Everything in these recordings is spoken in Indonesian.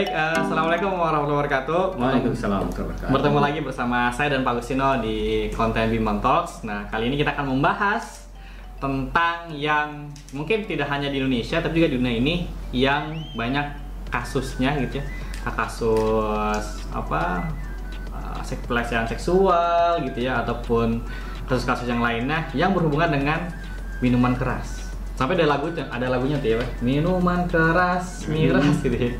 Baik, eh, Assalamualaikum warahmatullahi wabarakatuh. Waalaikumsalam warahmatullahi wabarakatuh. Bertemu lagi bersama saya dan Pak Gustino di konten Bimbang Talks. Nah, kali ini kita akan membahas tentang yang mungkin tidak hanya di Indonesia, tapi juga di dunia ini yang banyak kasusnya gitu ya. Kasus apa eh, pelecehan seksual gitu ya ataupun kasus-kasus yang lainnya yang berhubungan dengan minuman keras. Sampai ada lagunya, ada lagunya tuh ya, Pak. minuman keras, miras gitu ya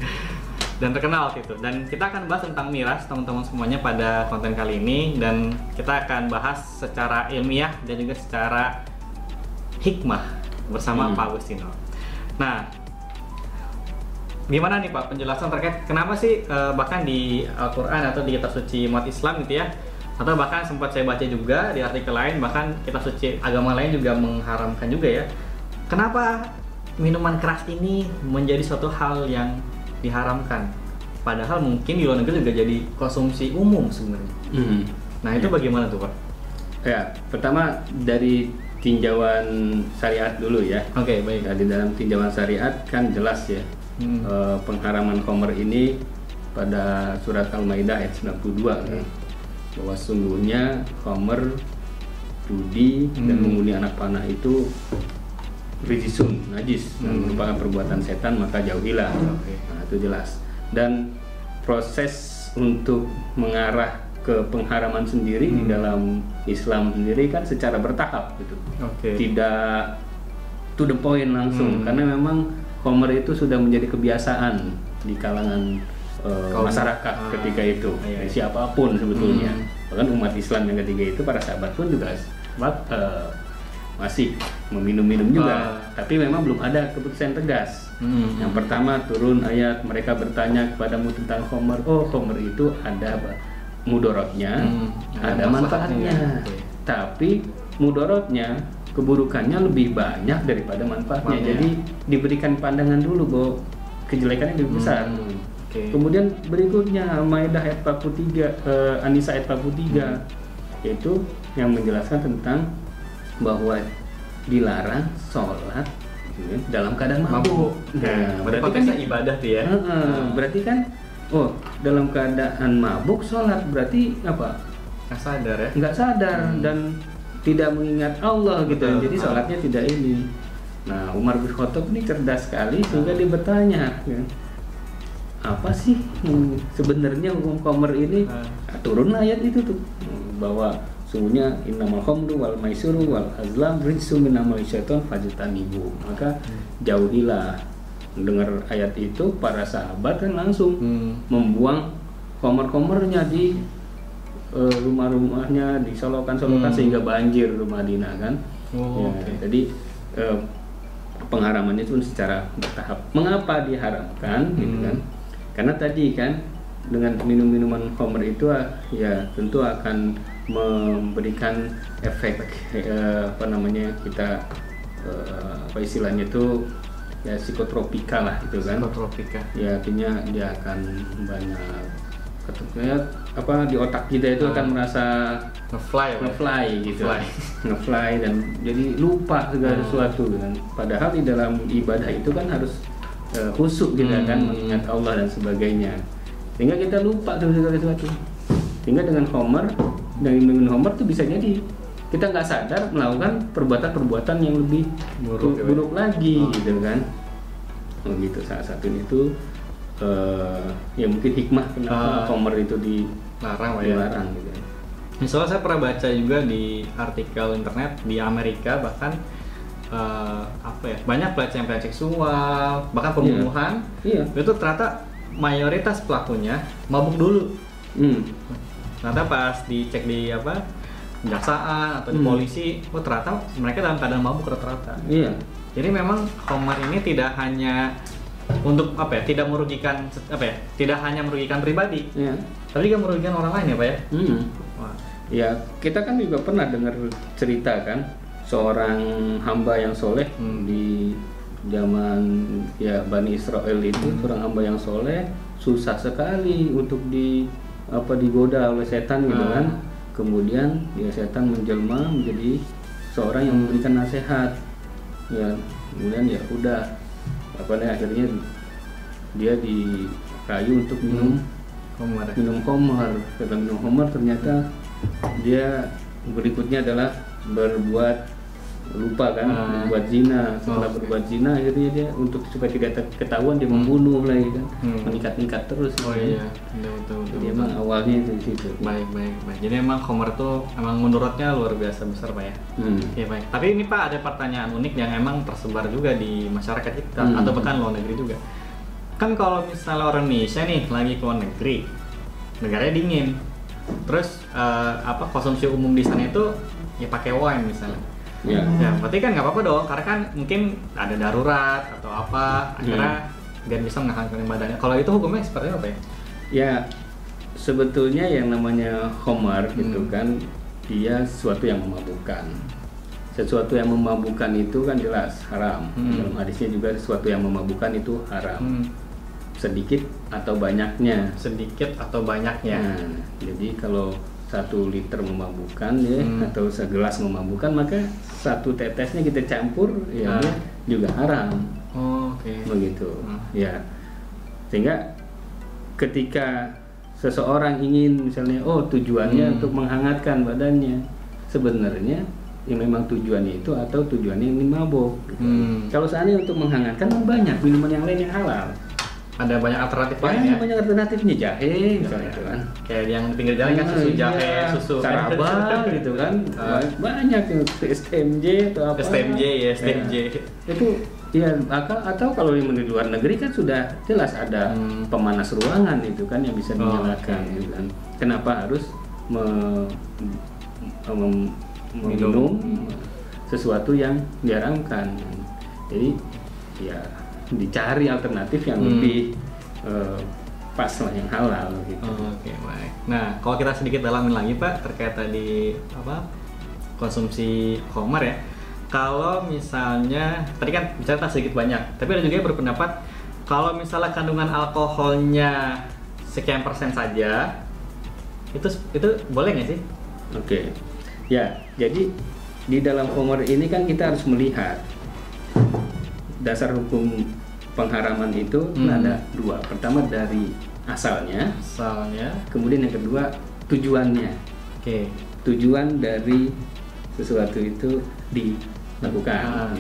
dan terkenal gitu. Dan kita akan bahas tentang miras teman-teman semuanya pada konten kali ini dan kita akan bahas secara ilmiah dan juga secara hikmah bersama Hmm. Pak Agustino. Nah, gimana nih Pak penjelasan terkait kenapa sih eh, bahkan di Al-Qur'an atau di kitab suci umat Islam gitu ya atau bahkan sempat saya baca juga di artikel lain bahkan kitab suci agama lain juga mengharamkan juga ya. Kenapa minuman keras ini menjadi suatu hal yang diharamkan? Padahal mungkin di luar negeri juga jadi konsumsi umum sebenarnya. Hmm. Nah, itu bagaimana tuh, Pak? Ya, pertama dari tinjauan syariat dulu ya. Oke, baik. Ya, di dalam tinjauan syariat kan jelas ya eh, pengharaman khomer ini pada surat Al-Maidah ayat 92 kan. Bahwa sungguhnya khomer, judi dan Hmm. mengundi anak panah itu rijisun, najis dan Hmm. merupakan perbuatan setan maka jauhilah. Oke. Itu jelas. Dan proses untuk mengarah ke pengharaman sendiri di Hmm. dalam Islam sendiri kan secara bertahap gitu. Oke. Tidak to the point langsung Hmm. karena memang Homer itu sudah menjadi kebiasaan di kalangan Kaum- masyarakat ah, ketika itu iya, iya. siapa pun sebetulnya Hmm. bahkan umat Islam yang ketiga itu para sahabat pun juga eh, masih meminum-minum juga Ah. tapi memang belum ada keputusan tegas Hmm. yang pertama turun ayat mereka bertanya kepadamu tentang Homer. Oh, Homer itu ada mudorotnya, Hmm, ada, ada manfaatnya. Tapi mudorotnya, keburukannya lebih banyak daripada manfaatnya. Jadi diberikan pandangan dulu bahwa kejelekannya lebih besar. Hmm, oke. Kemudian berikutnya Maidah ayat 43, eh, Anisa ayat 43 Hmm. yaitu yang menjelaskan tentang bahwa dilarang sholat kan, dalam keadaan mabuk. Nah, berarti kan konteksnya ibadah tuh ya. Heeh, berarti kan oh dalam keadaan mabuk sholat berarti apa? Nggak sadar ya. Nggak sadar Hmm. dan tidak mengingat Allah gitu. Betul. Jadi sholatnya tidak ini. Nah Umar bin Khattab ini cerdas sekali sehingga dia bertanya. ya, apa sih hmm, sebenarnya hukum komer ini Ah. Nah, turun ayat itu tuh bahwa sungguhnya innamal khamru wal maisuru wal azlam rijsum min amali syaiton fajtanibu maka jauhilah dengar ayat itu para sahabat kan langsung Hmm. membuang komer-komernya di eh, rumah-rumahnya di solokan-solokan Hmm. sehingga banjir rumah Madinah kan Oh, Ya, oke. jadi eh, pengharamannya itu secara bertahap mengapa diharamkan gitu Hmm. kan karena tadi kan dengan minum-minuman homer itu ya tentu akan memberikan efek eh, apa namanya kita eh, apa istilahnya itu ya psikotropika lah gitu kan Psikotropika. ya akhirnya dia akan banyak ketuknya apa di otak kita itu akan merasa Ngefly ya, ngefly gitu Ngefly. ngefly dan jadi lupa segala Hmm. sesuatu kan padahal di dalam ibadah itu kan harus eh, khusyuk kita Hmm. kan mengingat Allah dan sebagainya sehingga kita lupa tuh segala sesuatu sehingga dengan Homer dengan minum Homer tuh bisa jadi. Kita nggak sadar melakukan perbuatan-perbuatan yang lebih Buruk, ya, buruk lagi Oh. gitu kan. Oh gitu. Salah satunya itu eh, ya mungkin hikmah Ah. kenapa Homer itu di Larang Pak ya. dilarang gitu Misalnya saya pernah baca juga di artikel internet di Amerika bahkan eh, apa ya banyak pelecehan-pelecehan seksual bahkan pembunuhan. Iya. Itu ternyata mayoritas pelakunya mabuk dulu. Hmm. Ternyata pas dicek di apa kejaksaan atau di Hmm. polisi oh ternyata mereka dalam keadaan mabuk rata-rata iya jadi memang Homer ini tidak hanya untuk apa ya tidak merugikan apa ya tidak hanya merugikan pribadi iya tapi juga merugikan orang lain ya pak ya Hmm. Wah. Ya, kita kan juga pernah dengar cerita kan seorang hamba yang soleh Hmm. di zaman ya Bani Israel itu seorang hamba yang soleh susah sekali untuk di apa digoda oleh setan gitu Hmm. kan. Kemudian ya setan menjelma menjadi seorang yang memberikan nasihat. Ya, kemudian ya udah apa nih akhirnya dia dirayu untuk minum Homer. minum homer setelah minum homer ternyata dia berikutnya adalah berbuat lupa kan Ah. berbuat zina setelah Oh, berbuat zina akhirnya dia untuk supaya tidak ketahuan dia membunuh lagi kan Hmm. meningkat-ningkat terus Oh iya, betul betul betul. jadi betul. emang awalnya itu di situ Baik baik baik. Jadi emang Homer tuh emang menurutnya luar biasa besar pak ya. Hmm. Iya baik. Tapi ini pak ada pertanyaan unik yang emang tersebar juga di masyarakat kita Hmm. atau bahkan luar negeri juga. Kan kalau misalnya orang Indonesia nih lagi ke luar negeri, negaranya dingin, terus eh, apa konsumsi umum di sana itu ya pakai wine misalnya. Ya Ya berarti kan nggak apa-apa dong, karena kan mungkin ada darurat atau apa, akhirnya biar bisa menghangatkan badannya. Kalau itu hukumnya seperti apa ya? ya sebetulnya yang namanya homer gitu Hmm. kan dia sesuatu yang memabukkan sesuatu yang memabukkan itu kan jelas haram Hmm. dalam hadisnya juga sesuatu yang memabukkan itu haram Hmm, sedikit atau banyaknya sedikit atau banyaknya. Nah, jadi kalau satu liter memabukkan ya Hmm. atau segelas memabukkan maka satu tetesnya kita campur ya Ah. dia juga haram Oh, Oke. begitu Hmm. ya sehingga ketika seseorang ingin misalnya oh tujuannya Hmm. untuk menghangatkan badannya sebenarnya ya memang tujuannya itu atau tujuannya ingin mabuk gitu. Hmm. kalau seandainya untuk menghangatkan kan banyak minuman yang lain yang halal Ada banyak alternatif lain ya. banyak banyak alternatifnya jahe misalnya itu kan Kayak yang pinggir jalan kan susu Ah, jahe, iya. susu. Saraba gitu kan Ah. banyak yang STMJ atau apa STMJ ya, STMJ. itu ya atau, atau kalau yang di luar negeri kan sudah jelas ada Hmm. pemanas ruangan itu kan yang bisa Oh, dinyalakan oke. gitu kan kenapa harus me- mem- Minum. meminum sesuatu yang diharamkan jadi ya dicari alternatif yang Hmm. lebih eh, pas lah yang halal gitu Oh, Oke, baik. Nah, kalau kita sedikit dalamin lagi, Pak, terkait tadi apa konsumsi homer ya. Kalau misalnya tadi kan bicara sedikit banyak, tapi ada juga yang berpendapat kalau misalnya kandungan alkoholnya sekian persen saja, itu itu boleh nggak sih? Oke, ya jadi di dalam homer ini kan kita harus melihat dasar hukum pengharaman itu Hmm. ada dua. Pertama dari asalnya, Misalnya, kemudian yang kedua tujuannya. oke. Tujuan dari sesuatu itu dilakukan. Ah.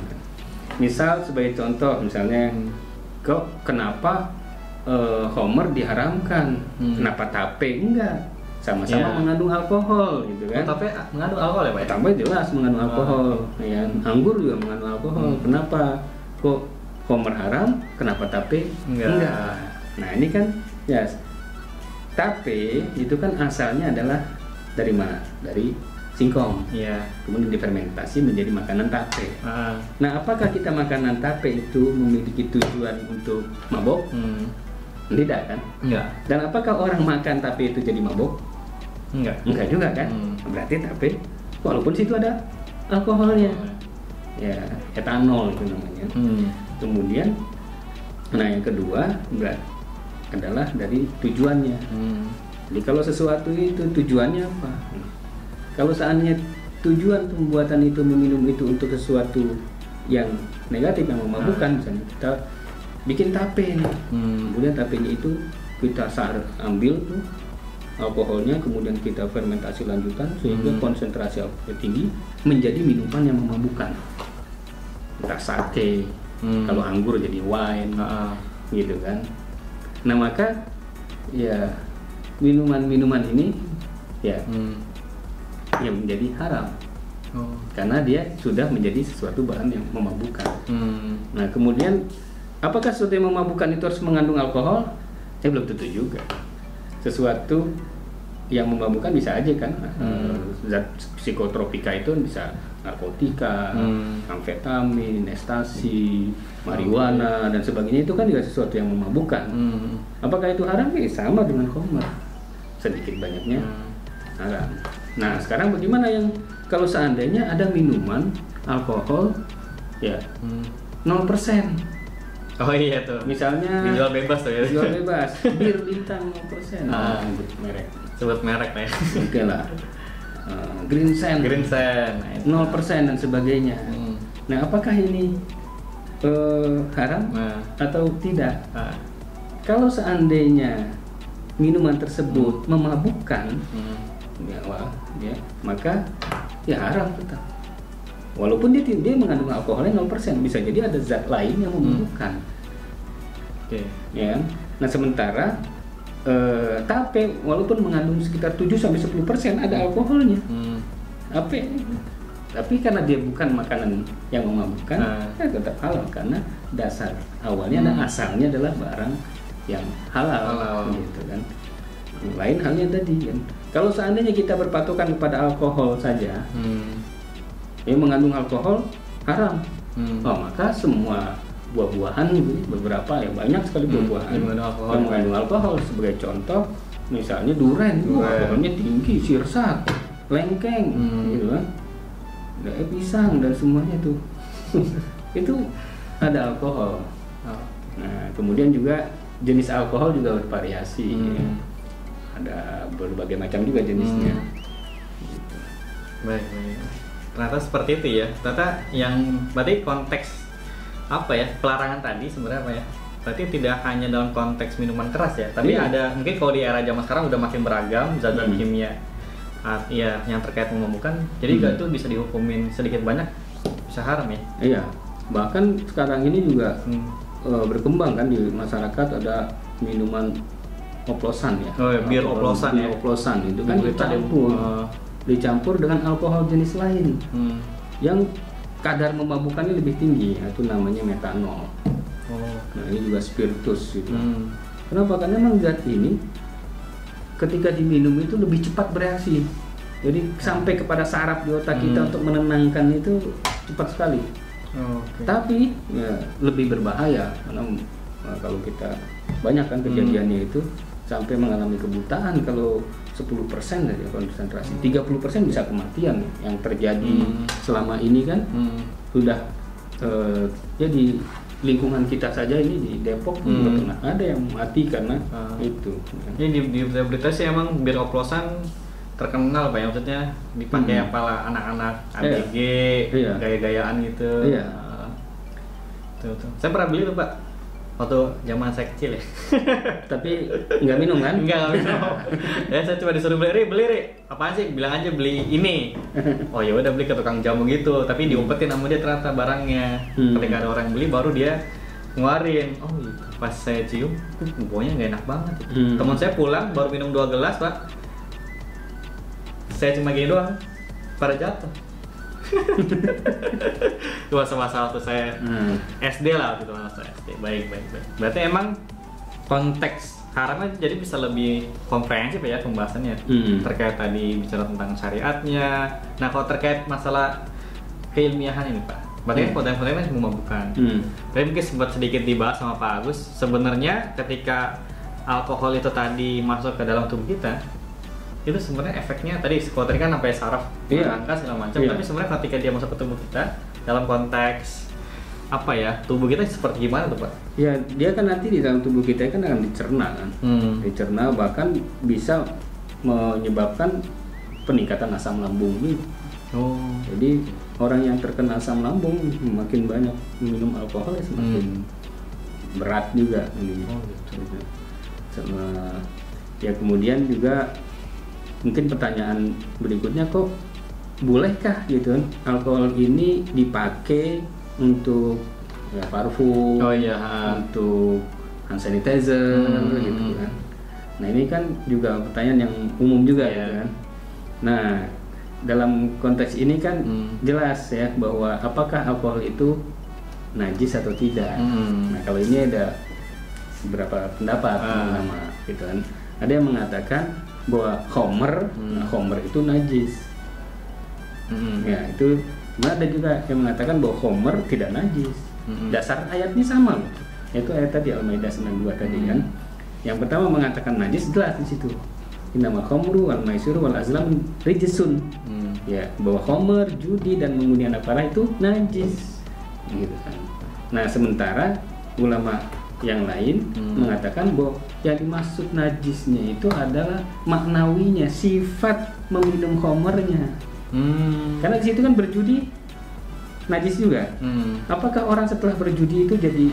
Misal sebagai contoh, misalnya Hmm. kok kenapa eh, homer diharamkan? Hmm. Kenapa tape enggak? Sama-sama Ya. mengandung alkohol gitu kan? Oh, tapi mengandung alkohol ya, Pak? ya? Tambah jelas mengandung Oh, alkohol, ya. Anggur juga mengandung alkohol. Hmm. Kenapa? Kok homer haram? Kenapa tape? Enggak. Nah ini kan ya tape itu kan asalnya adalah dari mana? Dari singkong. Iya. Kemudian difermentasi menjadi makanan tape. Ah, Nah apakah kita makanan tape itu memiliki tujuan untuk mabok? hmm. Tidak kan? Enggak. Dan apakah orang makan tape itu jadi mabok? Enggak. Enggak juga kan? Hmm. Berarti tape walaupun situ ada alkoholnya. ya etanol itu namanya. Hmm. Kemudian, nah yang kedua berat adalah dari tujuannya. Hmm. Jadi kalau sesuatu itu tujuannya apa? Kalau seandainya tujuan pembuatan itu meminum itu untuk sesuatu yang negatif yang memabukkan, misalnya kita bikin tape nih, Hmm. kemudian tapenya itu kita sar ambil tuh alkoholnya, kemudian kita fermentasi lanjutan sehingga Hmm. konsentrasi alkoholnya tinggi menjadi minuman yang memabukkan. Entah sake, Hmm. kalau anggur jadi wine, ah. gitu kan. Nah maka ya minuman-minuman ini ya Hmm. yang menjadi haram Oh. karena dia sudah menjadi sesuatu bahan yang memabukkan. Hmm. Nah kemudian apakah sesuatu yang memabukkan itu harus mengandung alkohol? Ya belum tentu juga. Sesuatu yang memabukkan bisa aja kan Hmm. eh, zat psikotropika itu bisa narkotika, Hmm. amfetamin, ekstasi, marijuana dan sebagainya itu kan juga sesuatu yang memabukkan. Hmm. Apakah itu haram? Ya sama dengan khamr. Sedikit banyaknya Hmm. haram. Nah, sekarang bagaimana yang kalau seandainya ada minuman alkohol ya Hmm. 0%. Oh iya tuh. Misalnya Dijual bebas tuh ya. jual bebas, bir bintang 0%. Ah. Nah, merek. Sebut merek ya. Oke lah. Eh, Green Sand Green Sand. Nah, itu. 0% dan sebagainya. Hmm. Nah, apakah ini eh, haram Nah. atau tidak? ah. kalau seandainya minuman tersebut memabukkan, Hmm. ya, wah, ya, maka ya haram tetap. Walaupun dia dia mengandung alkoholnya 0%, bisa jadi ada zat lain yang memabukkan. Oke. ya kan? Nah sementara eh, tape walaupun mengandung sekitar 7 sampai 10 persen ada alkoholnya. Hmm. Tape tapi karena dia bukan makanan yang memabukkan, Nah. ya tetap halal karena dasar awalnya dan Hmm. asalnya adalah barang yang halal, Halal. gitu kan. Lain halnya tadi kan. Kalau seandainya kita berpatokan kepada alkohol saja, Hmm. yang mengandung alkohol haram. Hmm. Oh, maka semua buah-buahan gitu, beberapa ya banyak sekali Hmm, buah-buahan yang mengandung alkohol. yang mengandung alkohol sebagai contoh misalnya duren, alkoholnya tinggi, sirsak, lengkeng, Hmm. gitu kan. Ada pisang dan semuanya tuh. itu ada alkohol. Oh. Nah, kemudian juga jenis alkohol juga bervariasi. Hmm. ya. Ada berbagai macam juga jenisnya. Hmm. Gitu. Baik, baik. Ternyata seperti itu ya. Ternyata yang berarti konteks apa ya pelarangan tadi sebenarnya apa ya? Berarti tidak hanya dalam konteks minuman keras ya, tapi Iya. ada mungkin kalau di era zaman sekarang udah makin beragam zat-zat Hmm. kimia ah, iya yang terkait memabukkan. Jadi Hmm. tuh bisa dihukumin sedikit banyak bisa haram ya. Iya, bahkan sekarang ini juga Hmm. eh, berkembang kan di masyarakat ada minuman oplosan ya. Oh, ya, bir oplosan bir ya. oplosan itu kan di- dicampur, eh, dicampur dengan alkohol jenis lain hmm. yang kadar memabukkannya lebih tinggi, itu namanya metanol. Oh. Nah ini juga spiritus gitu. Hmm. Kenapa? Karena memang zat ini ketika diminum itu lebih cepat bereaksi. Jadi sampai kepada saraf di otak kita Hmm. untuk menenangkan itu cepat sekali. Oke. Tapi ya, lebih berbahaya karena eh, kalau kita banyak kan kejadiannya itu sampai mengalami kebutaan kalau 10% dari konsentrasi 30% bisa kematian yang terjadi Hmm. selama ini kan Hmm. sudah eh, jadi lingkungan kita saja ini di Depok Hmm. juga pernah ada yang mati karena Ah. itu Ini di, di berita sih emang bir oplosan terkenal pak ya maksudnya dipakai Hmm. apalah anak-anak Iya. ABG Iya. gaya-gayaan gitu. Iya. Ah. tuh, tuh. Saya pernah beli tuh pak waktu zaman saya kecil ya. tapi nggak minum kan nggak minum. ya saya cuma disuruh beli, "Ri, beli Ri. Apaan sih? Bilang aja beli ini. Oh ya udah beli ke tukang jamu gitu, tapi diumpetin sama dia ternyata barangnya. Hmm. Ketika ada orang beli baru dia ngeluarin. Oh gitu. Pas saya cium, uh, baunya nggak enak banget. Hmm. Teman saya pulang baru minum dua gelas pak. Saya cuma gini doang, pada jatuh. Itu masa-masa waktu saya Hmm. SD lah gitu masa SD. Baik, baik, baik. Berarti emang konteks haramnya jadi bisa lebih komprehensif ya pembahasannya Hmm. terkait tadi bicara tentang syariatnya. Nah kalau terkait masalah keilmiahan ini pak, berarti kan Hmm. konten-konten kan memabukkan. Hmm. Tapi mungkin sempat sedikit dibahas sama Pak Agus. Sebenarnya ketika alkohol itu tadi masuk ke dalam tubuh kita, itu sebenarnya efeknya tadi kalau tadi kan sampai saraf Iya. angka segala macam. Iya. Tapi sebenarnya ketika dia masuk ke tubuh kita dalam konteks apa ya tubuh kita seperti gimana tuh Pak? Ya, dia kan nanti di dalam tubuh kita kan akan dicerna kan. Hmm. Dicerna bahkan bisa menyebabkan peningkatan asam lambung gitu. Oh. Jadi orang yang terkena asam lambung makin banyak minum alkohol ya semakin berat juga ini. Oh, gitu. Sama ya kemudian juga mungkin pertanyaan berikutnya kok bolehkah gitu kan alkohol ini dipakai untuk ya parfum Oh iya. untuk hand sanitizer Hmm. gitu kan. Nah ini kan juga pertanyaan yang umum juga Iya. gitu kan. Nah dalam konteks ini kan Hmm. jelas ya bahwa apakah alkohol itu najis atau tidak. Hmm. Nah kalau ini ada beberapa pendapat Ah. nama gitu kan. Ada yang mengatakan bahwa homer, Hmm. nah, homer itu najis. Hmm. Ya itu Nah, ada juga yang mengatakan bahwa Homer tidak najis. Mm-mm. Dasar ayatnya sama loh. Yaitu ayat tadi Al-Maidah 92 tadi Mm. kan. Yang pertama mengatakan najis jelas di situ. Innama khamru wal maisiru wal azlam rijisun. Hmm. Ya, bahwa Homer, judi dan mengundi anak parah itu najis. Gitu kan. Nah, sementara ulama yang lain Hmm. mengatakan bahwa yang dimaksud najisnya itu adalah maknawinya, sifat meminum Homernya. Hmm. Karena di situ kan berjudi najis juga. Hmm. Apakah orang setelah berjudi itu jadi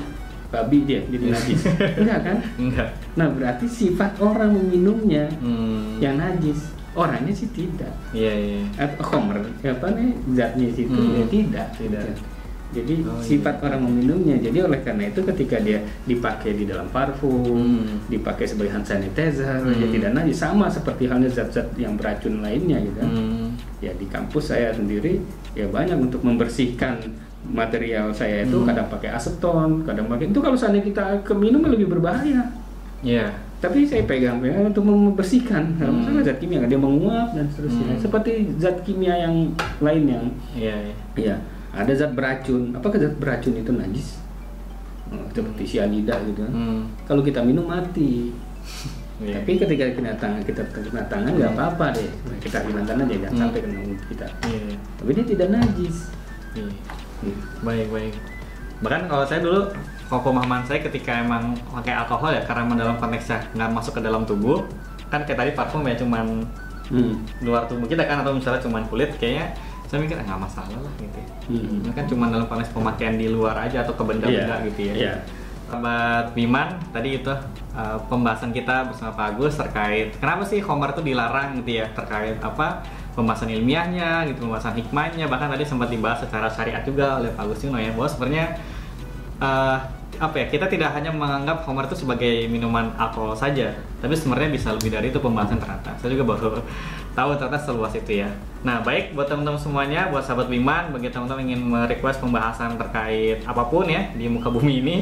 babi dia jadi najis. Enggak kan? Enggak. Nah, berarti sifat orang meminumnya Hmm. yang najis. Orangnya sih tidak. Iya, iya. Atau khomer, apa nih zatnya situ Hmm. ya tidak. Tidak. Gitu. Jadi Oh, sifat orang meminumnya. Jadi oleh karena itu ketika dia dipakai di dalam parfum, Hmm. dipakai sebagai hand sanitizer, Hmm. dia tidak najis. Sama seperti halnya zat-zat yang beracun lainnya gitu. kan. Hmm. Ya di kampus saya sendiri ya banyak untuk membersihkan material saya itu Hmm. kadang pakai aseton, kadang pakai itu kalau seandainya kita keminum lebih berbahaya. Iya. Tapi saya pegang pegang untuk membersihkan. Hmm. misalnya zat kimia dia menguap dan seterusnya. Hmm. Seperti zat kimia yang lain yang Iya, iya. Iya, ada zat beracun. Apakah zat beracun itu najis? Oh, seperti cyanida gitu kan. Hmm. Kalau kita minum mati. Iya. Tapi ketika kena tangan kita kena tangan nggak apa-apa deh. Kita hilangkan aja jangan Hmm. sampai kena mulut kita. Iya. Tapi dia tidak najis. Iya. Hmm. Baik, baik. Bahkan kalau saya dulu, kalau pemahaman saya ketika emang pakai alkohol ya, karena dalam konteksnya nggak masuk ke dalam tubuh, kan kayak tadi parfum ya cuman Hmm. luar tubuh kita kan atau misalnya cuman kulit, kayaknya saya mikir "Ah, nggak masalah lah gitu. ya." Hmm. Ini kan cuma dalam konteks pemakaian di luar aja atau ke benda-benda Iya. gitu ya. Iya. Sahabat Biman, tadi itu uh, pembahasan kita bersama Pak Agus terkait kenapa sih Homer itu dilarang gitu ya terkait apa pembahasan ilmiahnya gitu, pembahasan hikmahnya bahkan tadi sempat dibahas secara syariat juga oleh Pak Agustino ya bahwa sebenarnya uh, apa ya kita tidak hanya menganggap Homer itu sebagai minuman alkohol saja, tapi sebenarnya bisa lebih dari itu pembahasan ternyata. Saya juga baru tahu ternyata seluas itu ya. Nah baik buat teman-teman semuanya, buat sahabat Biman, bagi teman-teman ingin merequest pembahasan terkait apa pun ya di muka bumi ini,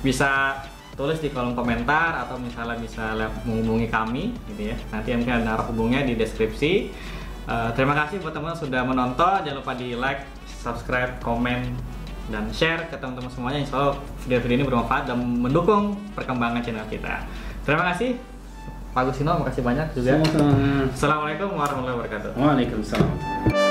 bisa tulis di kolom komentar atau misalnya bisa menghubungi kami gitu ya. Nanti mungkin ada narah hubungnya di deskripsi. Eh, terima kasih buat teman-teman sudah menonton. Jangan lupa di like, subscribe, komen, dan share ke teman-teman semuanya. Insya Allah video-video ini bermanfaat dan mendukung perkembangan channel kita. Terima kasih Pak Gusino, makasih banyak juga. Sama-sama. Assalamualaikum warahmatullahi wabarakatuh. Waalaikumsalam.